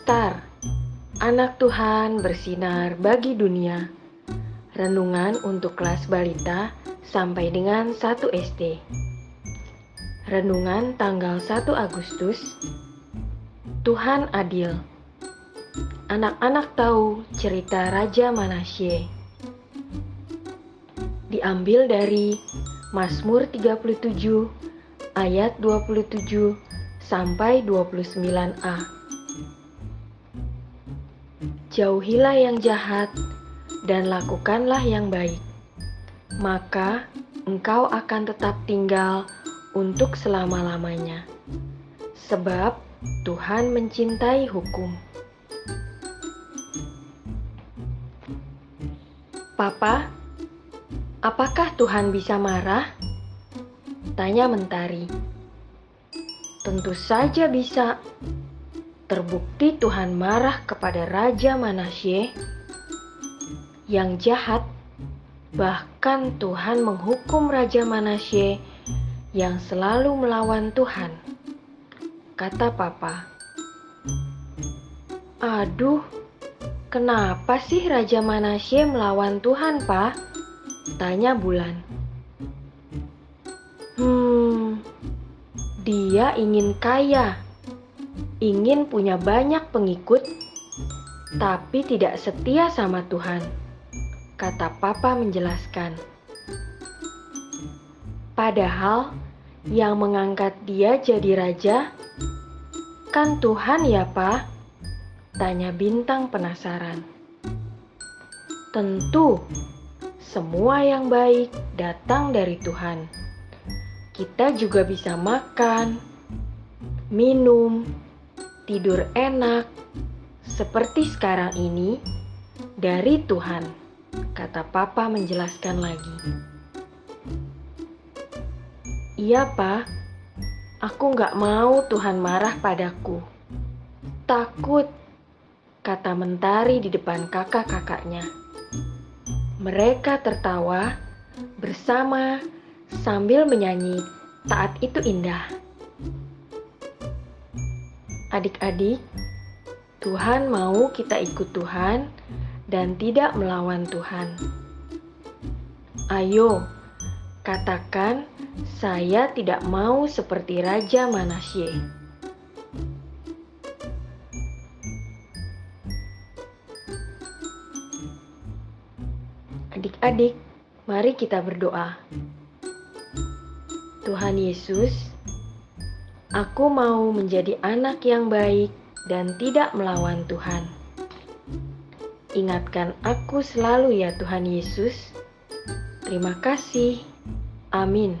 Star, anak Tuhan bersinar bagi dunia. Renungan untuk kelas balita sampai dengan 1 SD. Renungan tanggal 1 Agustus. Tuhan adil. Anak-anak tahu cerita Raja Manasye. Diambil dari Mazmur 37 ayat 27 sampai 29a. Jauhilah yang jahat dan lakukanlah yang baik. Maka engkau akan tetap tinggal untuk selama-lamanya. Sebab Tuhan mencintai hukum. Papa, apakah Tuhan bisa marah? Tanya Mentari. Tentu saja bisa. Terbukti Tuhan marah kepada Raja Manasye yang jahat. Bahkan Tuhan menghukum Raja Manasye yang selalu melawan Tuhan. Kata Papa. Aduh, kenapa sih Raja Manasye melawan Tuhan, Pak? Tanya Bulan. Hmm, dia ingin kaya, ingin punya banyak pengikut, tapi tidak setia sama Tuhan, kata Papa menjelaskan. Padahal yang mengangkat dia jadi raja kan Tuhan ya, Pak? Tanya Bintang penasaran. Tentu, semua yang baik datang dari Tuhan kita juga bisa makan, minum, tidur enak, seperti sekarang ini dari Tuhan, kata Papa menjelaskan lagi. Iya, Pak. Aku nggak mau Tuhan marah padaku. Takut, kata Mentari di depan kakak-kakaknya. Mereka tertawa bersama sambil menyanyi Taat itu indah. Adik-adik, Tuhan mau kita ikut Tuhan dan tidak melawan Tuhan. Ayo, katakan saya tidak mau seperti Raja Manasye. Adik-adik, mari kita berdoa. Tuhan Yesus, aku mau menjadi anak yang baik dan tidak melawan Tuhan. Ingatkan aku selalu ya Tuhan Yesus. Terima kasih. Amin.